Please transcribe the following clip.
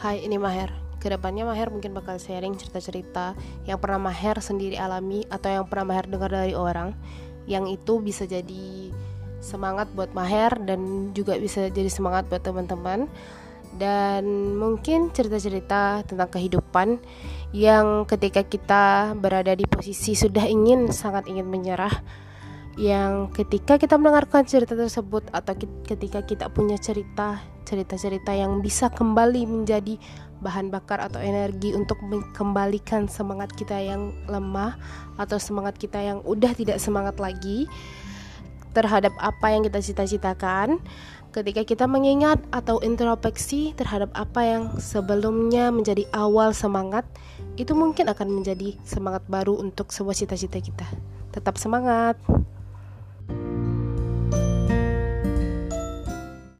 Hai, ini Maher. Ke depannya Maher mungkin bakal sharing cerita-cerita yang pernah Maher sendiri alami atau yang pernah Maher dengar dari orang yang itu bisa jadi semangat buat Maher dan juga bisa jadi semangat buat teman-teman dan mungkin cerita-cerita tentang kehidupan yang ketika kita berada di posisi sudah ingin sangat ingin menyerah yang ketika kita mendengarkan cerita tersebut atau ketika kita punya cerita cerita-cerita yang bisa kembali menjadi bahan bakar atau energi untuk mengembalikan semangat kita yang lemah atau semangat kita yang udah tidak semangat lagi terhadap apa yang kita cita-citakan. Ketika kita mengingat atau introspeksi terhadap apa yang sebelumnya menjadi awal semangat itu mungkin akan menjadi semangat baru untuk sebuah cita-cita kita. Tetap semangat